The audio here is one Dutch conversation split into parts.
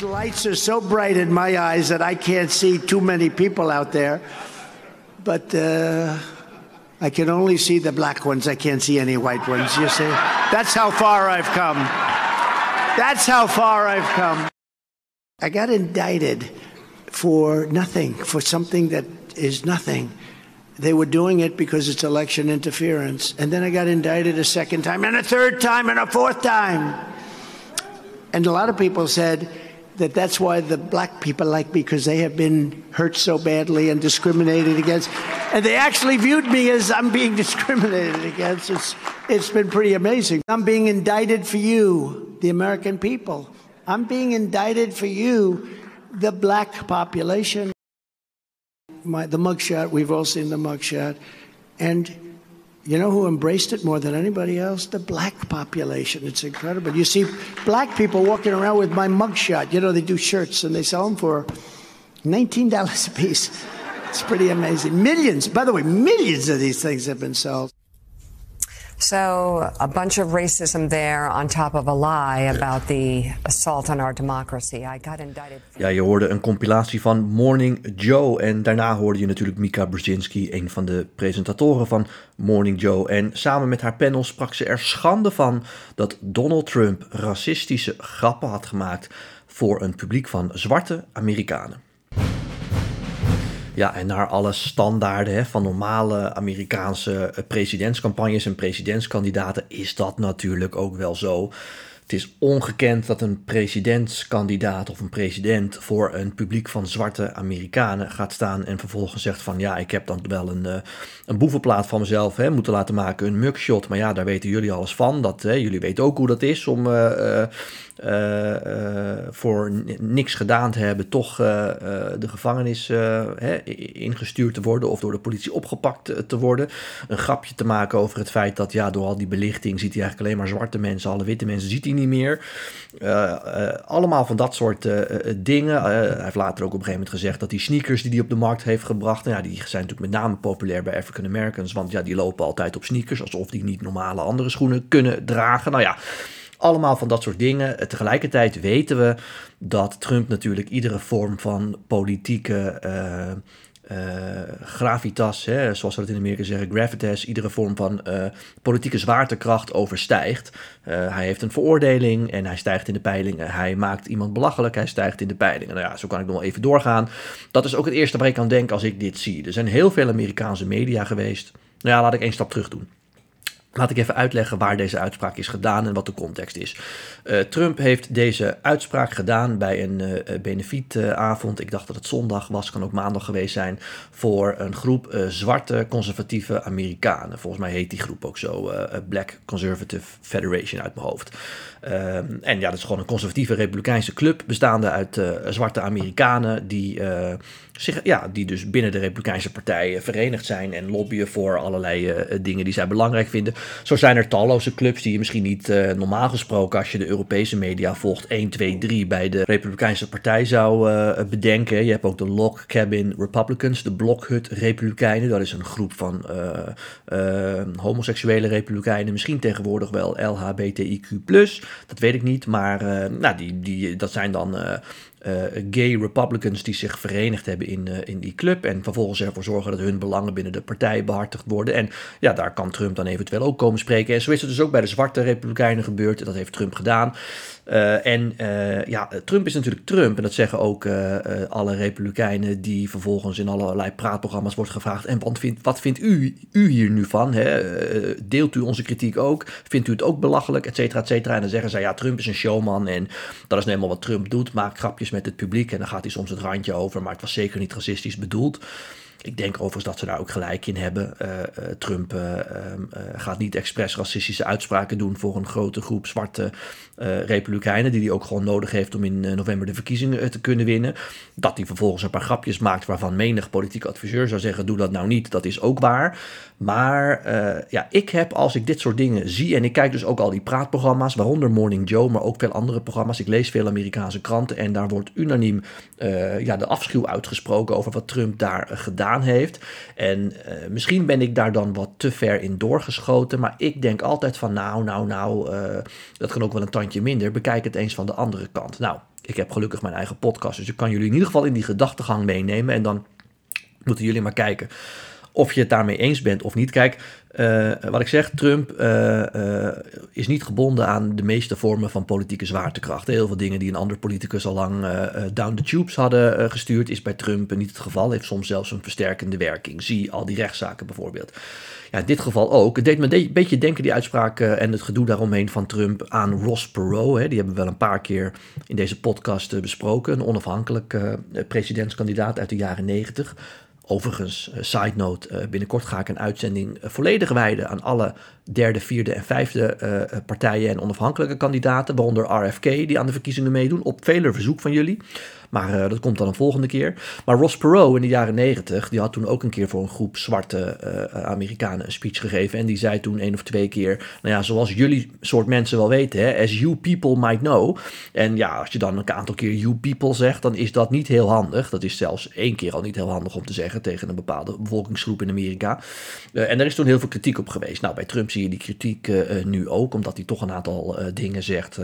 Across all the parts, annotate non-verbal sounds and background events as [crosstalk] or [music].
These lights are so bright in my eyes that I can't see too many people out there. But uh, I can only see the black ones. I can't see any white ones. You see? That's how far I've come. That's how far I've come. I got indicted for nothing, for something that is nothing. They were doing it because it's election interference. And then I got indicted a second time, and a third time, and a fourth time. And a lot of people said that that's why the black people like me, because they have been hurt so badly and discriminated against. And they actually viewed me as I'm being [laughs] discriminated against. It's, it's been pretty amazing. I'm being indicted for you, the American people. I'm being indicted for you, the black population. My, the mugshot, we've all seen the mugshot. And you know who embraced it more than anybody else? The black population. It's incredible. You see black people walking around with my mugshot. You know, they do shirts and they sell them for $19 a piece. It's pretty amazing. Millions, by the way, millions of these things have been sold. So, a bunch of racism there on top of a lie about the assault on our democracy. I got indicted. Ja, je hoorde een compilatie van Morning Joe. En daarna hoorde je natuurlijk Mika Brzezinski, een van de presentatoren van Morning Joe. En samen met haar panel sprak ze er schande van dat Donald Trump racistische grappen had gemaakt voor een publiek van zwarte Amerikanen. Ja, en naar alle standaarden hè, van normale Amerikaanse eh, presidentscampagnes en presidentskandidaten is dat natuurlijk ook wel zo. Het is ongekend dat een presidentskandidaat of een president voor een publiek van zwarte Amerikanen gaat staan en vervolgens zegt van ja, ik heb dan wel een, uh, een boevenplaat van mezelf hè, moeten laten maken, een mugshot. Maar ja, daar weten jullie alles van. Dat, hè, jullie weten ook hoe dat is om uh, voor niks gedaan te hebben, toch de gevangenis hè, ingestuurd te worden of door de politie opgepakt te worden. Een grapje te maken over het feit dat ja, door al die belichting ziet hij eigenlijk alleen maar zwarte mensen, alle witte mensen ziet hij niet meer. allemaal van dat soort dingen. hij heeft later ook op een gegeven moment gezegd dat die sneakers die hij op de markt heeft gebracht, nou, ja, die zijn natuurlijk met name populair bij African Americans, want ja, die lopen altijd op sneakers alsof die niet normale andere schoenen kunnen dragen. Nou ja. Allemaal van dat soort dingen. Tegelijkertijd weten we dat Trump natuurlijk iedere vorm van politieke uh, gravitas, hè, zoals we het in Amerika zeggen, gravitas, iedere vorm van uh, politieke zwaartekracht overstijgt. hij heeft een veroordeling en hij stijgt in de peilingen. Hij maakt iemand belachelijk, hij stijgt in de peilingen. Nou ja, zo kan ik nog wel even doorgaan. Dat is ook het eerste waar ik aan denk als ik dit zie. Er zijn heel veel Amerikaanse media geweest. Nou ja, laat ik één stap terug doen. Laat ik even uitleggen waar deze uitspraak is gedaan en wat de context is. Uh, Trump heeft deze uitspraak gedaan bij een uh, benefietavond. ik dacht dat het zondag was, kan ook maandag geweest zijn. Voor een groep zwarte conservatieve Amerikanen. Volgens mij heet die groep ook zo: Black Conservative Federation uit mijn hoofd. Ehm, en ja, dat is gewoon een conservatieve republikeinse club bestaande uit zwarte Amerikanen die ja, die dus binnen de Republikeinse Partij verenigd zijn en lobbyen voor allerlei uh, dingen die zij belangrijk vinden. Zo zijn er talloze clubs die je misschien niet uh, normaal gesproken, als je de Europese media volgt, 1, 2, 3 bij de Republikeinse Partij zou uh, bedenken. Je hebt ook de Log Cabin Republicans, de Blokhut Republikeinen. Dat is een groep van homoseksuele Republikeinen, misschien tegenwoordig wel LHBTIQ. Dat weet ik niet, maar nou, die, die, dat zijn dan gay Republicans die zich verenigd hebben in, uh, in die club. En vervolgens ervoor zorgen dat hun belangen binnen de partij behartigd worden. En ja, daar kan Trump dan eventueel ook komen spreken. En zo is het dus ook bij de zwarte Republikeinen gebeurd. Dat heeft Trump gedaan. Uh, en ja, Trump is natuurlijk Trump. En dat zeggen ook alle Republikeinen die vervolgens in allerlei praatprogramma's wordt gevraagd. En wat vindt, wat vindt u, u hier nu van? Hè? deelt u onze kritiek ook? Vindt u het ook belachelijk? Et cetera, et cetera. En dan zeggen zij, ja, Trump is een showman. En dat is helemaal wat Trump doet. Maakt grapjes met het publiek. En dan gaat hij soms het randje over. Maar het was zeker niet racistisch bedoeld. Ik denk overigens dat ze daar ook gelijk in hebben. Uh, uh, Trump uh, gaat niet expres racistische uitspraken doen voor een grote groep zwarte republikeinen, die hij ook gewoon nodig heeft om in november de verkiezingen te kunnen winnen. Dat hij vervolgens een paar grapjes maakt waarvan menig politiek adviseur zou zeggen: doe dat nou niet, dat is ook waar. Maar ja, ik heb als ik dit soort dingen zie, en ik kijk dus ook al die praatprogramma's, waaronder Morning Joe, maar ook veel andere programma's. Ik lees veel Amerikaanse kranten en daar wordt unaniem ja, de afschuw uitgesproken over wat Trump daar gedaan heeft. En uh, misschien ben ik daar dan wat te ver in doorgeschoten. Maar ik denk altijd van nou, nou, nou, uh, dat kan ook wel een tandje minder. Bekijk het eens van de andere kant. Nou, Ik heb gelukkig mijn eigen podcast, dus ik kan jullie in ieder geval in die gedachtegang meenemen. En dan moeten jullie maar kijken of je het daarmee eens bent of niet. Kijk, uh, wat ik zeg, Trump uh, uh, is niet gebonden aan de meeste vormen van politieke zwaartekracht. Heel veel dingen die een ander politicus al lang down the tubes hadden gestuurd, is bij Trump niet het geval. Heeft soms zelfs een versterkende werking. Zie al die rechtszaken bijvoorbeeld. Ja, in dit geval ook. Het deed me een beetje denken, die uitspraak en het gedoe daaromheen van Trump, aan Ross Perot. Hè. Die hebben we wel een paar keer in deze podcast besproken. Een onafhankelijk presidentskandidaat uit de jaren negentig Overigens, uh, side note, uh, binnenkort ga ik een uitzending uh, volledig wijden aan alle derde, vierde en vijfde partijen en onafhankelijke kandidaten, waaronder RFK, die aan de verkiezingen meedoen, op vele verzoek van jullie. Maar uh, dat komt dan een volgende keer. Maar Ross Perot in de jaren negentig, die had toen ook een keer voor een groep zwarte uh, Amerikanen een speech gegeven. En die zei toen één of twee keer, nou ja, zoals jullie soort mensen wel weten, hè, as you people might know. En ja, als je dan een aantal keer you people zegt, dan is dat niet heel handig. Dat is zelfs één keer al niet heel handig om te zeggen tegen een bepaalde bevolkingsgroep in Amerika. En daar is toen heel veel kritiek op geweest. Nou, bij Trump zie je die kritiek nu ook, omdat hij toch een aantal dingen zegt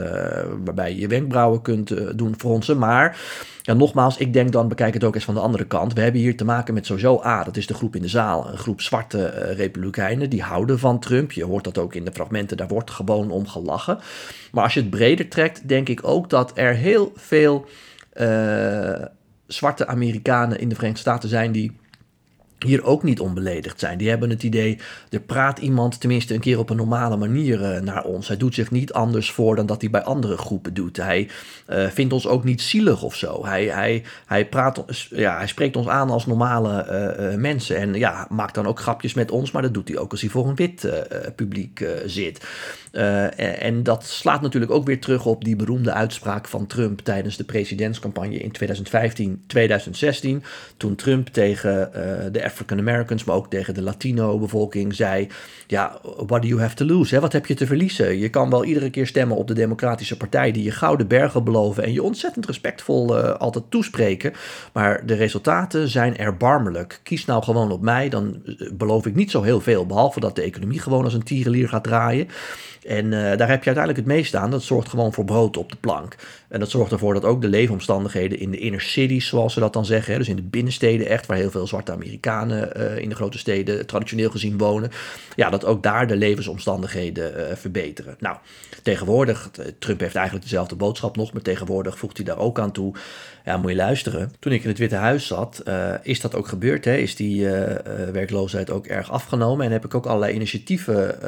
waarbij je je wenkbrauwen kunt doen fronsen. Maar ja, nogmaals, ik denk dan, bekijk het ook eens van de andere kant. We hebben hier te maken met sowieso A, dat is de groep in de zaal. Een groep zwarte uh, republikeinen, die houden van Trump. Je hoort dat ook in de fragmenten, daar wordt gewoon om gelachen. Maar als je het breder trekt, denk ik ook dat er heel veel uh, zwarte Amerikanen in de Verenigde Staten zijn die hier ook niet onbeledigd zijn. Die hebben het idee, er praat iemand tenminste een keer op een normale manier uh, naar ons. Hij doet zich niet anders voor dan dat hij bij andere groepen doet. Hij uh, vindt ons ook niet zielig of zo. Hij, hij, hij, praat, ja, hij spreekt ons aan als normale mensen. En ja, maakt dan ook grapjes met ons, maar dat doet hij ook als hij voor een wit publiek zit. En, en, dat slaat natuurlijk ook weer terug op die beroemde uitspraak van Trump tijdens de presidentscampagne in 2015-2016. Toen Trump tegen de African Americans, maar ook tegen de Latino-bevolking zei: Ja, what do you have to lose? Hè? Wat heb je te verliezen? Je kan wel iedere keer stemmen op de Democratische Partij die je gouden bergen beloven en je ontzettend respectvol uh, altijd toespreken. Maar de resultaten zijn erbarmelijk. Kies nou gewoon op mij, dan eh, beloof ik niet zo heel veel. Behalve dat de economie gewoon als een tierenlier gaat draaien. En uh, daar heb je uiteindelijk het meeste aan. Dat zorgt gewoon voor brood op de plank. En dat zorgt ervoor dat ook de leefomstandigheden in de inner cities, zoals ze dat dan zeggen, hè, dus in de binnensteden echt, waar heel veel zwarte Amerikanen uh, in de grote steden traditioneel gezien wonen, ja, dat ook daar de levensomstandigheden uh, verbeteren. Nou, tegenwoordig, Trump heeft eigenlijk dezelfde boodschap nog, maar tegenwoordig voegt hij daar ook aan toe. Ja, moet je luisteren. Toen ik in het Witte Huis zat, is dat ook gebeurd. Hè? Is die werkloosheid ook erg afgenomen en heb ik ook allerlei initiatieven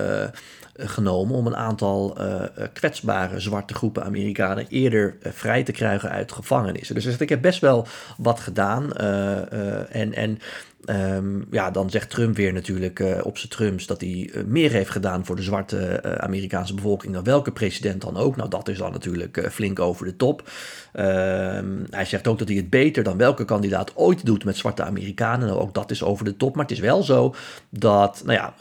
genomen om een aantal uh, kwetsbare zwarte groepen Amerikanen eerder uh, vrij te krijgen uit gevangenissen. Dus ik heb best wel wat gedaan. En, en Um, ja, dan zegt Trump weer natuurlijk uh, op zijn Trumps dat hij uh, meer heeft gedaan voor de zwarte uh, Amerikaanse bevolking dan welke president dan ook. Nou, dat is dan natuurlijk flink over de top. Um, hij zegt ook dat hij het beter dan welke kandidaat ooit doet met zwarte Amerikanen. Nou, ook dat is over de top. Maar het is wel zo dat, nou ja,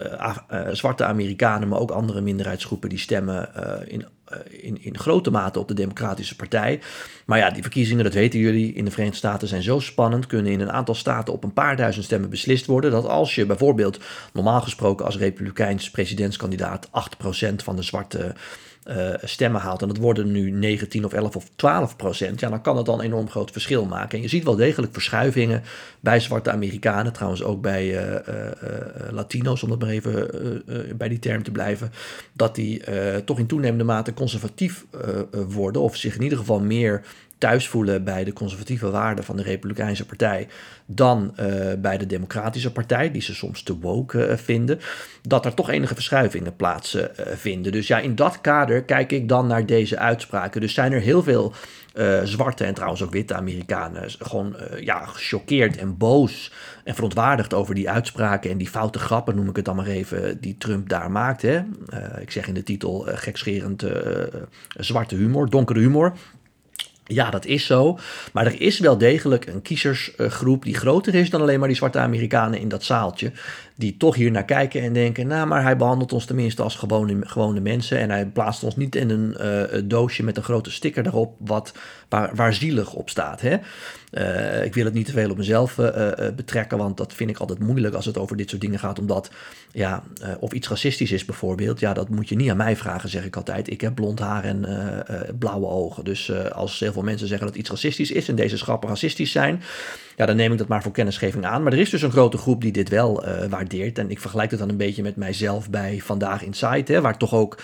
zwarte Amerikanen, maar ook andere minderheidsgroepen die stemmen in eh, in, in grote mate op de Democratische Partij. Maar ja, die verkiezingen, dat weten jullie, in de Verenigde Staten zijn zo spannend, kunnen in een aantal staten op een paar duizend stemmen beslist worden, dat als je bijvoorbeeld normaal gesproken als Republikeins presidentskandidaat 8% van de zwarte uh, stemmen haalt. En dat worden nu 19 of 11 of 12 procent. Ja, dan kan dat dan een enorm groot verschil maken. En je ziet wel degelijk verschuivingen bij zwarte Amerikanen. Trouwens ook bij uh, uh, Latino's, om dat maar even bij die term te blijven. Dat die toch in toenemende mate conservatief worden. Of zich in ieder geval meer thuis voelen bij de conservatieve waarden van de Republikeinse Partij dan uh, bij de Democratische Partij, die ze soms te woke uh, vinden, dat er toch enige verschuivingen plaatsvinden. Uh, dus ja, in dat kader kijk ik dan naar deze uitspraken. Dus zijn er heel veel zwarte en trouwens ook witte Amerikanen gewoon ja, gechoqueerd en boos en verontwaardigd over die uitspraken en die foute grappen, noem ik het dan maar even, die Trump daar maakt. Hè? ik zeg in de titel gekscherend zwarte humor, donkere humor. Ja, dat is zo. Maar er is wel degelijk een kiezersgroep die groter is dan alleen maar die zwarte Amerikanen in dat zaaltje. die toch hier naar kijken en denken, nou, maar hij behandelt ons tenminste als gewone, gewone mensen en hij plaatst ons niet in een uh, doosje met een grote sticker erop wat, waar, waar zielig op staat. Hè? Uh, ik wil het niet te veel op mezelf uh, betrekken, want dat vind ik altijd moeilijk als het over dit soort dingen gaat. Omdat, ja, of iets racistisch is bijvoorbeeld, ja, dat moet je niet aan mij vragen, zeg ik altijd. Ik heb blond haar en blauwe ogen. Dus als heel veel mensen zeggen dat iets racistisch is en deze schappen racistisch zijn, ja, dan neem ik dat maar voor kennisgeving aan. Maar er is dus een grote groep die dit wel waardeert. En ik vergelijk het dan een beetje met mijzelf bij Vandaag Inside, hè, waar toch ook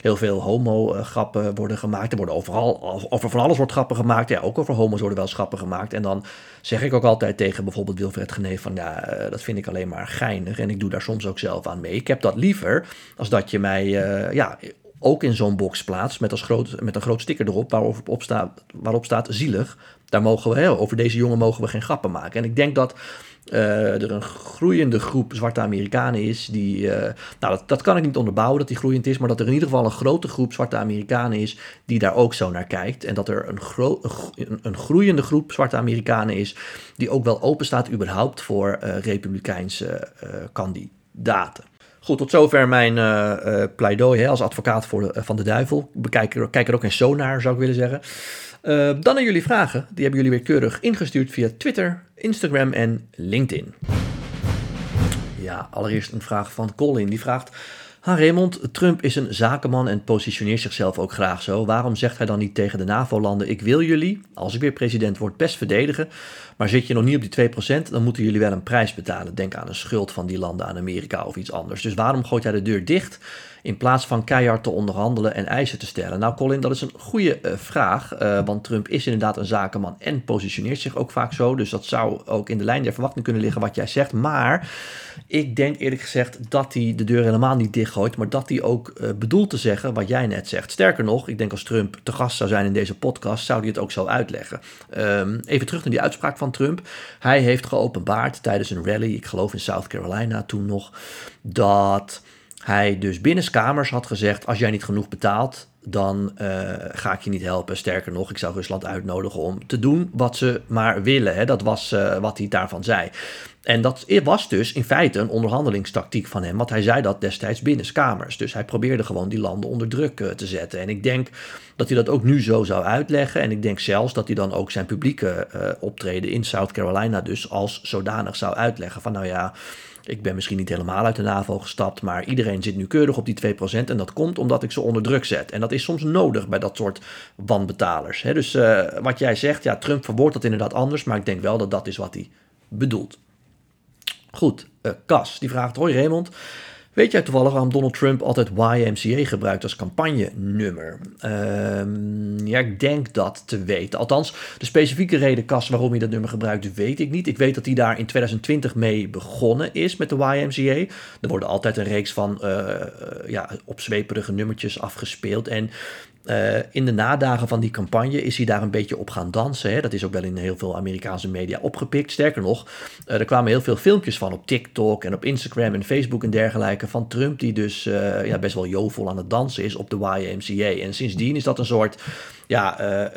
heel veel homo-grappen worden gemaakt. Er worden overal, over van alles wordt grappen gemaakt. Ja, ook over homo's worden wel grappen gemaakt. En dan zeg ik ook altijd tegen bijvoorbeeld Wilfred Geneef van... ja, eh, dat vind ik alleen maar geinig en ik doe daar soms ook zelf aan mee. Ik heb dat liever als dat je mij uh, ja, ook in zo'n box plaatst met, als groot, met een groot sticker erop waarop, op staat, waarop staat zielig. Daar mogen we, over deze jongen mogen we geen grappen maken. En ik denk dat uh, er een groeiende groep zwarte Amerikanen is. Die, uh, nou, dat, dat kan ik niet onderbouwen dat die groeiend is, maar dat er in ieder geval een grote groep zwarte Amerikanen is die daar ook zo naar kijkt. En dat er een, een, groeiende groep zwarte Amerikanen is die ook wel open staat überhaupt voor uh, republikeinse kandidaten. Goed, tot zover mijn pleidooi hè, als advocaat voor van de duivel. Bekijk, kijk er ook eens zo naar, zou ik willen zeggen. Uh, dan naar jullie vragen. Die hebben jullie weer keurig ingestuurd via Twitter, Instagram en LinkedIn. Ja, allereerst een vraag van Colin. Die vraagt: Ha Raymond, Trump is een zakenman en positioneert zichzelf ook graag zo. Waarom zegt hij dan niet tegen de NAVO-landen: Ik wil jullie, als ik weer president word, best verdedigen. Maar zit je nog niet op die 2%, dan moeten jullie wel een prijs betalen. Denk aan een schuld van die landen aan Amerika of iets anders. Dus waarom gooit hij de deur dicht? In plaats van keihard te onderhandelen en eisen te stellen? Nou, Colin, dat is een goede uh, vraag, uh, want Trump is inderdaad een zakenman en positioneert zich ook vaak zo. Dus dat zou ook in de lijn der verwachting kunnen liggen wat jij zegt. Maar ik denk eerlijk gezegd dat hij de deur helemaal niet dichtgooit, maar dat hij ook uh, bedoelt te zeggen wat jij net zegt. Sterker nog, ik denk als Trump te gast zou zijn in deze podcast, zou hij het ook zo uitleggen. Um, even terug naar die uitspraak van Trump. Hij heeft geopenbaard tijdens een rally, ik geloof in South Carolina toen nog, dat hij dus binnenskamers had gezegd: als jij niet genoeg betaalt, dan uh, ga ik je niet helpen. Sterker nog, ik zou Rusland uitnodigen om te doen wat ze maar willen. Hè. Dat was uh, wat hij daarvan zei. En dat was dus in feite een onderhandelingstactiek van hem, want hij zei dat destijds binnenskamers. Dus hij probeerde gewoon die landen onder druk uh, te zetten. En ik denk dat hij dat ook nu zo zou uitleggen. En ik denk zelfs dat hij dan ook zijn publieke optreden in South Carolina dus als zodanig zou uitleggen. Van nou ja, ik ben misschien niet helemaal uit de NAVO gestapt, maar iedereen zit nu keurig op die 2%. En dat komt omdat ik ze onder druk zet. En dat is soms nodig bij dat soort wanbetalers. Dus uh, wat jij zegt, ja, Trump verwoordt dat inderdaad anders, maar ik denk wel dat dat is wat hij bedoelt. Goed, uh, Cas, die vraagt, hoi Raymond, Weet jij toevallig waarom Donald Trump altijd YMCA gebruikt als campagnenummer? Uh, ja, ik denk dat te weten. Althans, de specifieke reden, Cas, waarom hij dat nummer gebruikt, weet ik niet. Ik weet dat hij daar in 2020 mee begonnen is met de YMCA. Er worden altijd een reeks van uh, ja, opzweperige nummertjes afgespeeld. En uh, in de nadagen van die campagne is hij daar een beetje op gaan dansen. Hè. Dat is ook wel in heel veel Amerikaanse media opgepikt. Sterker nog, uh, er kwamen heel veel filmpjes van op TikTok en op Instagram en Facebook en dergelijke van Trump, die dus uh, ja, best wel jovel aan het dansen is op de YMCA. En sindsdien is dat een soort ja,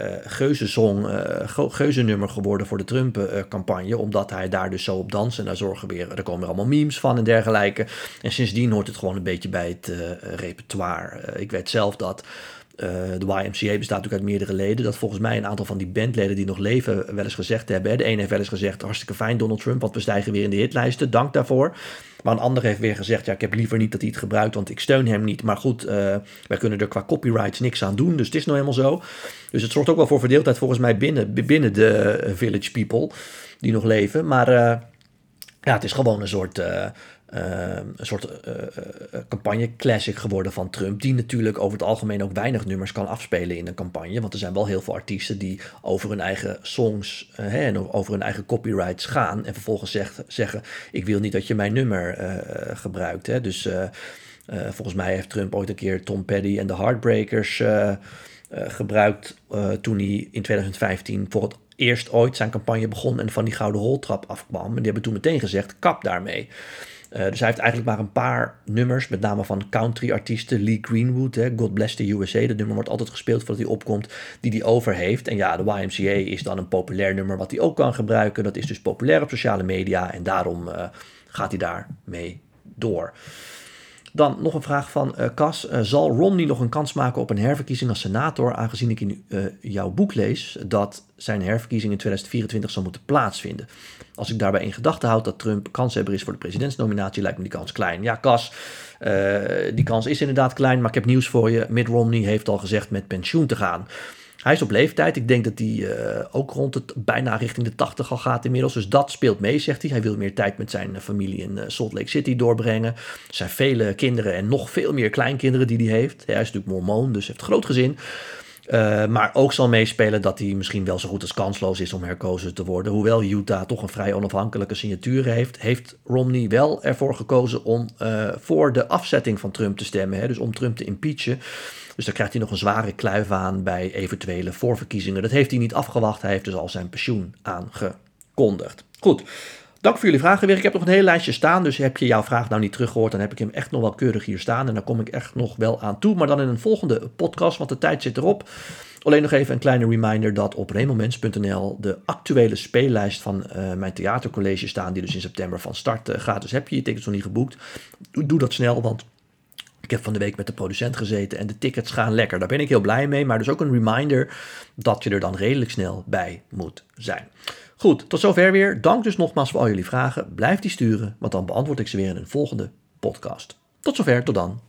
geuzennummer geworden voor de Trump-campagne, omdat hij daar dus zo op dansen en daar zorgen weer, er komen allemaal memes van en dergelijke. En sindsdien hoort het gewoon een beetje bij het repertoire. ik weet zelf dat de YMCA bestaat natuurlijk uit meerdere leden. Dat volgens mij een aantal van die bandleden die nog leven wel eens gezegd hebben. De ene heeft wel eens gezegd, hartstikke fijn Donald Trump, want we stijgen weer in de hitlijsten. Dank daarvoor. Maar een ander heeft weer gezegd, ja, ik heb liever niet dat hij het gebruikt, want ik steun hem niet. Maar goed, uh, wij kunnen er qua copyrights niks aan doen, dus het is nou helemaal zo. Dus het zorgt ook wel voor verdeeldheid volgens mij binnen, binnen de Village People die nog leven. Maar ja, het is gewoon een soort een soort uh, campagne classic geworden van Trump. Die natuurlijk over het algemeen ook weinig nummers kan afspelen in een campagne. Want er zijn wel heel veel artiesten die over hun eigen songs hè, en over hun eigen copyrights gaan. En vervolgens zegt, zeggen: Ik wil niet dat je mijn nummer gebruikt. Hè. Dus volgens mij heeft Trump ooit een keer Tom Petty en de Heartbreakers gebruikt. toen hij in 2015 voor het eerst ooit zijn campagne begon en van die gouden roltrap afkwam. En die hebben toen meteen gezegd: kap daarmee. Dus hij heeft eigenlijk maar een paar nummers, met name van country-artiesten. Lee Greenwood, hè, God Bless the USA. Dat nummer wordt altijd gespeeld voordat hij opkomt, die hij over heeft. En ja, de YMCA is dan een populair nummer wat hij ook kan gebruiken. Dat is dus populair op sociale media en daarom gaat hij daar mee door. Dan nog een vraag van uh, Cas. Uh, zal Romney nog een kans maken op een herverkiezing als senator, aangezien ik in uh, jouw boek lees dat zijn herverkiezing in 2024 zal moeten plaatsvinden? Als ik daarbij in gedachten houd dat Trump kanshebber is voor de presidentsnominatie, lijkt me die kans klein. Ja, Cas, die kans is inderdaad klein, maar ik heb nieuws voor je. Mitt Romney heeft al gezegd met pensioen te gaan. Hij is op leeftijd. Ik denk dat hij uh, ook rond het bijna richting de 80 al gaat inmiddels. Dus dat speelt mee, zegt hij. Hij wil meer tijd met zijn familie in uh, Salt Lake City doorbrengen. Er zijn vele kinderen en nog veel meer kleinkinderen die hij heeft. Hij is natuurlijk mormoon, dus heeft groot gezin. Uh, maar ook zal meespelen dat hij misschien wel zo goed als kansloos is om herkozen te worden. Hoewel Utah toch een vrij onafhankelijke signatuur heeft, heeft Romney wel ervoor gekozen om uh, voor de afzetting van Trump te stemmen. Hè? Dus om Trump te impeachen. Dus daar krijgt hij nog een zware kluif aan bij eventuele voorverkiezingen. Dat heeft hij niet afgewacht. Hij heeft dus al zijn pensioen aangekondigd. Goed. Dank voor jullie vragen weer. Ik heb nog een hele lijstje staan, dus heb je jouw vraag nou niet teruggehoord, dan heb ik hem echt nog wel keurig hier staan. En daar kom ik echt nog wel aan toe, maar dan in een volgende podcast, want de tijd zit erop. Alleen nog even een kleine reminder dat op remomens.nl de actuele speellijst van uh, mijn theatercollege staan, die dus in september van start uh, gaat. Dus heb je je tickets nog niet geboekt, doe dat snel, want ik heb van de week met de producent gezeten en de tickets gaan lekker. Daar ben ik heel blij mee, maar dus ook een reminder dat je er dan redelijk snel bij moet zijn. Goed, tot zover weer. Dank dus nogmaals voor al jullie vragen. Blijf die sturen, want dan beantwoord ik ze weer in een volgende podcast. Tot zover, tot dan.